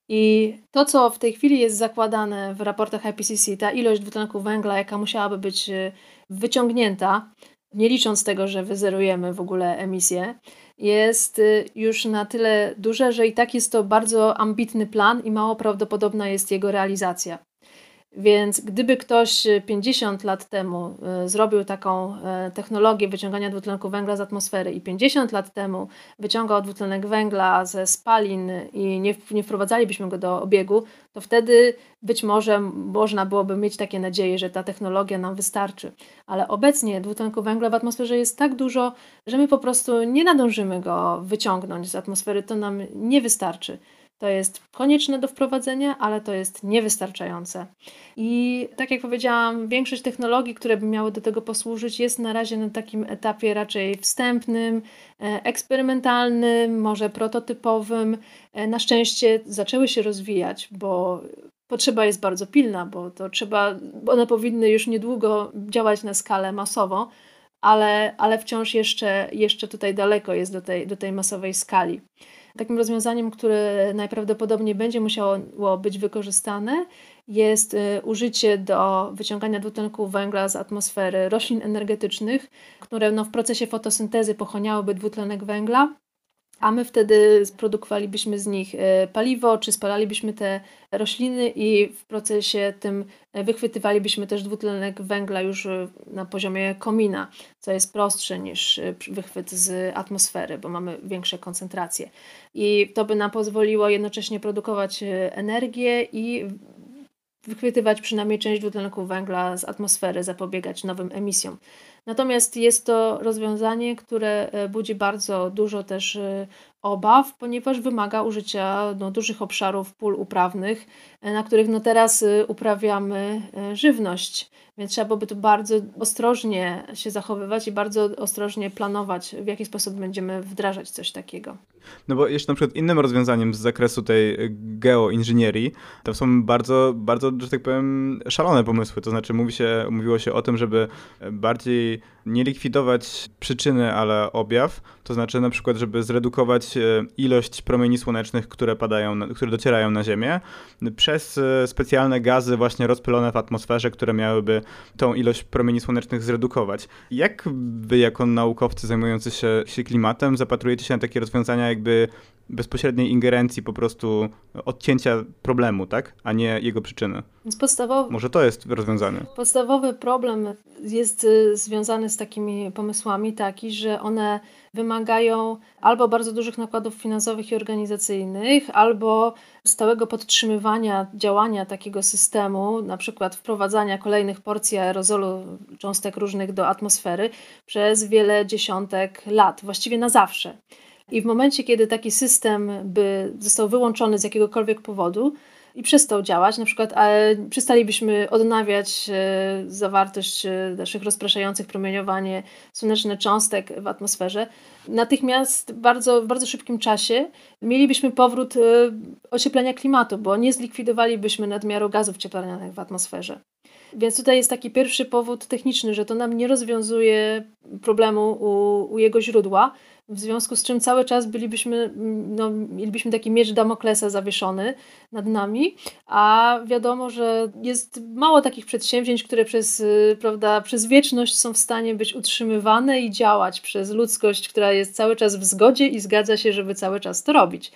[SPEAKER 2] I to, co w tej chwili jest zakładane w raportach IPCC, ta ilość dwutlenku węgla, jaka musiałaby być y, wyciągnięta, nie licząc tego, że wyzerujemy w ogóle emisję, jest y, już na tyle duże, że i tak jest to bardzo ambitny plan i mało prawdopodobna jest jego realizacja. Więc gdyby ktoś 50 lat temu e, zrobił taką e, technologię wyciągania dwutlenku węgla z atmosfery i 50 lat temu wyciągał dwutlenek węgla ze spalin i nie, nie wprowadzalibyśmy go do obiegu, to wtedy być może można byłoby mieć takie nadzieje, że ta technologia nam wystarczy. Ale obecnie dwutlenku węgla w atmosferze jest tak dużo, że my po prostu nie nadążymy go wyciągnąć z atmosfery, to nam nie wystarczy. To jest konieczne do wprowadzenia, ale to jest niewystarczające. I tak jak powiedziałam, większość technologii, które by miały do tego posłużyć, jest na razie na takim etapie raczej wstępnym, e, eksperymentalnym, może prototypowym. E, na szczęście zaczęły się rozwijać, bo potrzeba jest bardzo pilna, bo to trzeba, bo one powinny już niedługo działać na skalę masową, ale, ale wciąż jeszcze, jeszcze tutaj daleko jest do tej, do tej masowej skali. Takim rozwiązaniem, które najprawdopodobniej będzie musiało być wykorzystane, jest y, użycie do wyciągania dwutlenku węgla z atmosfery roślin energetycznych, które no, w procesie fotosyntezy pochłaniałyby dwutlenek węgla a my wtedy produkowalibyśmy z nich e, paliwo, czy spalalibyśmy te rośliny i w procesie tym e, wychwytywalibyśmy też dwutlenek węgla już e, na poziomie komina, co jest prostsze niż wychwyt z atmosfery, bo mamy większe koncentracje. I to by nam pozwoliło jednocześnie produkować energię i wychwytywać przynajmniej część dwutlenku węgla z atmosfery, zapobiegać nowym emisjom. Natomiast jest to rozwiązanie, które e, budzi bardzo dużo też e, obaw, ponieważ wymaga użycia no, dużych obszarów pól uprawnych, e, na których no, teraz uprawiamy żywność. Więc trzeba byłoby tu bardzo ostrożnie się zachowywać i bardzo ostrożnie planować, w jaki sposób będziemy wdrażać coś takiego.
[SPEAKER 1] No bo jeszcze na przykład innym rozwiązaniem z zakresu tej geoinżynierii to są bardzo, bardzo, że tak powiem, szalone pomysły. To znaczy mówi się, mówiło się o tym, żeby bardziej nie likwidować przyczyny, ale objaw. To znaczy na przykład, żeby zredukować e, ilość promieni słonecznych, które padają, które docierają na Ziemię, przez e, specjalne gazy właśnie rozpylone w atmosferze, które miałyby tą ilość promieni słonecznych zredukować. Jak wy jako naukowcy zajmujący się, się klimatem zapatrujecie się na takie rozwiązania jakby bezpośredniej ingerencji, po prostu odcięcia problemu, tak? A nie jego przyczyny.
[SPEAKER 2] Więc podstawowy,
[SPEAKER 1] Może to jest rozwiązanie.
[SPEAKER 2] podstawowy problem jest y, związany z takimi pomysłami taki, że one wymagają albo bardzo dużych nakładów finansowych i organizacyjnych, albo stałego podtrzymywania działania takiego systemu, na przykład wprowadzania kolejnych porcji aerozolu cząstek różnych do atmosfery przez wiele dziesiątek lat, właściwie na zawsze. I w momencie, kiedy taki system by został wyłączony z jakiegokolwiek powodu i przestał działać, na przykład przestalibyśmy odnawiać e, zawartość e, naszych rozpraszających promieniowanie słoneczne cząstek w atmosferze, natychmiast bardzo, w bardzo szybkim czasie mielibyśmy powrót e, ocieplenia klimatu, bo nie zlikwidowalibyśmy nadmiaru gazów cieplarnianych w atmosferze. Więc tutaj jest taki pierwszy powód techniczny, że to nam nie rozwiązuje problemu u, u jego źródła, w związku z czym cały czas bylibyśmy, no, mielibyśmy taki miecz Damoklesa zawieszony nad nami, a wiadomo, że jest mało takich przedsięwzięć, które przez, y, prawda, przez wieczność są w stanie być utrzymywane i działać przez ludzkość, która jest cały czas w zgodzie i zgadza się, żeby cały czas to robić.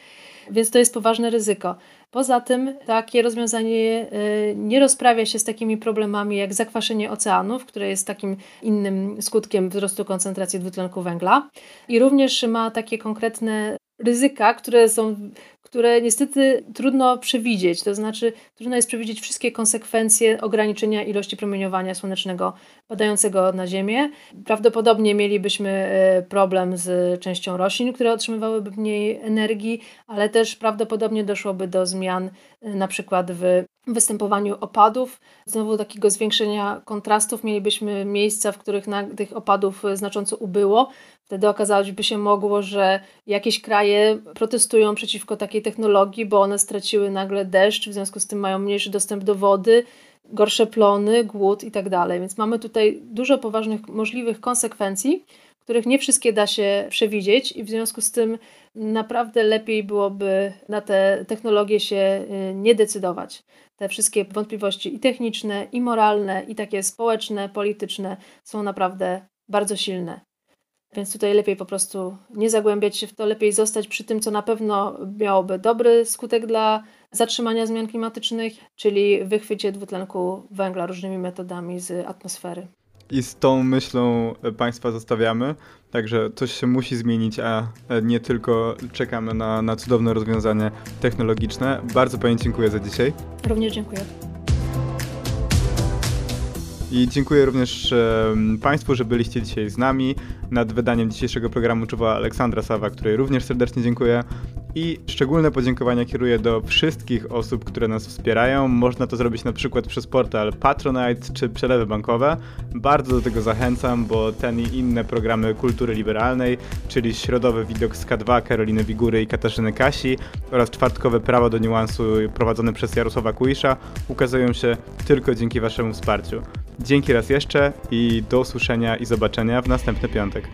[SPEAKER 2] Więc to jest poważne ryzyko. Poza tym takie rozwiązanie y, nie rozprawia się z takimi problemami jak zakwaszenie oceanów, które jest takim innym skutkiem wzrostu koncentracji dwutlenku węgla. I również ma takie konkretne ryzyka, które są, które niestety trudno przewidzieć. To znaczy, trudno jest przewidzieć wszystkie konsekwencje ograniczenia ilości promieniowania słonecznego padającego na Ziemię. Prawdopodobnie mielibyśmy e, problem z częścią roślin, które otrzymywałyby mniej energii, ale też prawdopodobnie doszłoby do zmian e, na przykład w występowaniu opadów, znowu takiego zwiększenia kontrastów. Mielibyśmy miejsca, w których na, tych opadów znacząco ubyło. Wtedy okazałoby się mogło, że jakieś kraje protestują przeciwko takiej technologii, bo one straciły nagle deszcz, w związku z tym mają mniejszy dostęp do wody, gorsze plony, głód i tak dalej. Więc mamy tutaj dużo poważnych możliwych konsekwencji, których nie wszystkie da się przewidzieć i w związku z tym naprawdę lepiej byłoby na te technologie się y, nie decydować. Te wszystkie wątpliwości i techniczne, i moralne, i takie społeczne, polityczne są naprawdę bardzo silne. Więc tutaj lepiej po prostu nie zagłębiać się w to, lepiej zostać przy tym, co na pewno miałoby dobry skutek dla zatrzymania zmian klimatycznych, czyli wychwycie dwutlenku węgla różnymi metodami z atmosfery.
[SPEAKER 1] I z tą myślą Państwa zostawiamy. Także coś się musi zmienić, a nie tylko czekamy na, na cudowne rozwiązanie technologiczne. Bardzo Pani dziękuję za dzisiaj.
[SPEAKER 2] Również dziękuję.
[SPEAKER 1] I dziękuję również Państwu, że byliście dzisiaj z nami. Nad wydaniem dzisiejszego programu czuwa Aleksandra Sawa, której również serdecznie dziękuję. I szczególne podziękowania kieruję do wszystkich osób, które nas wspierają. Można to zrobić na przykład przez portal Patronite czy przelewy bankowe. Bardzo do tego zachęcam, bo ten i inne programy kultury liberalnej, czyli środowy widok z K2 Karoliny Wigury i Katarzyny Kasi oraz czwartkowe prawo do niuansu prowadzone przez Jarosława Kuisza ukazują się tylko dzięki Waszemu wsparciu. Dzięki raz jeszcze i do usłyszenia i zobaczenia w następny piątek.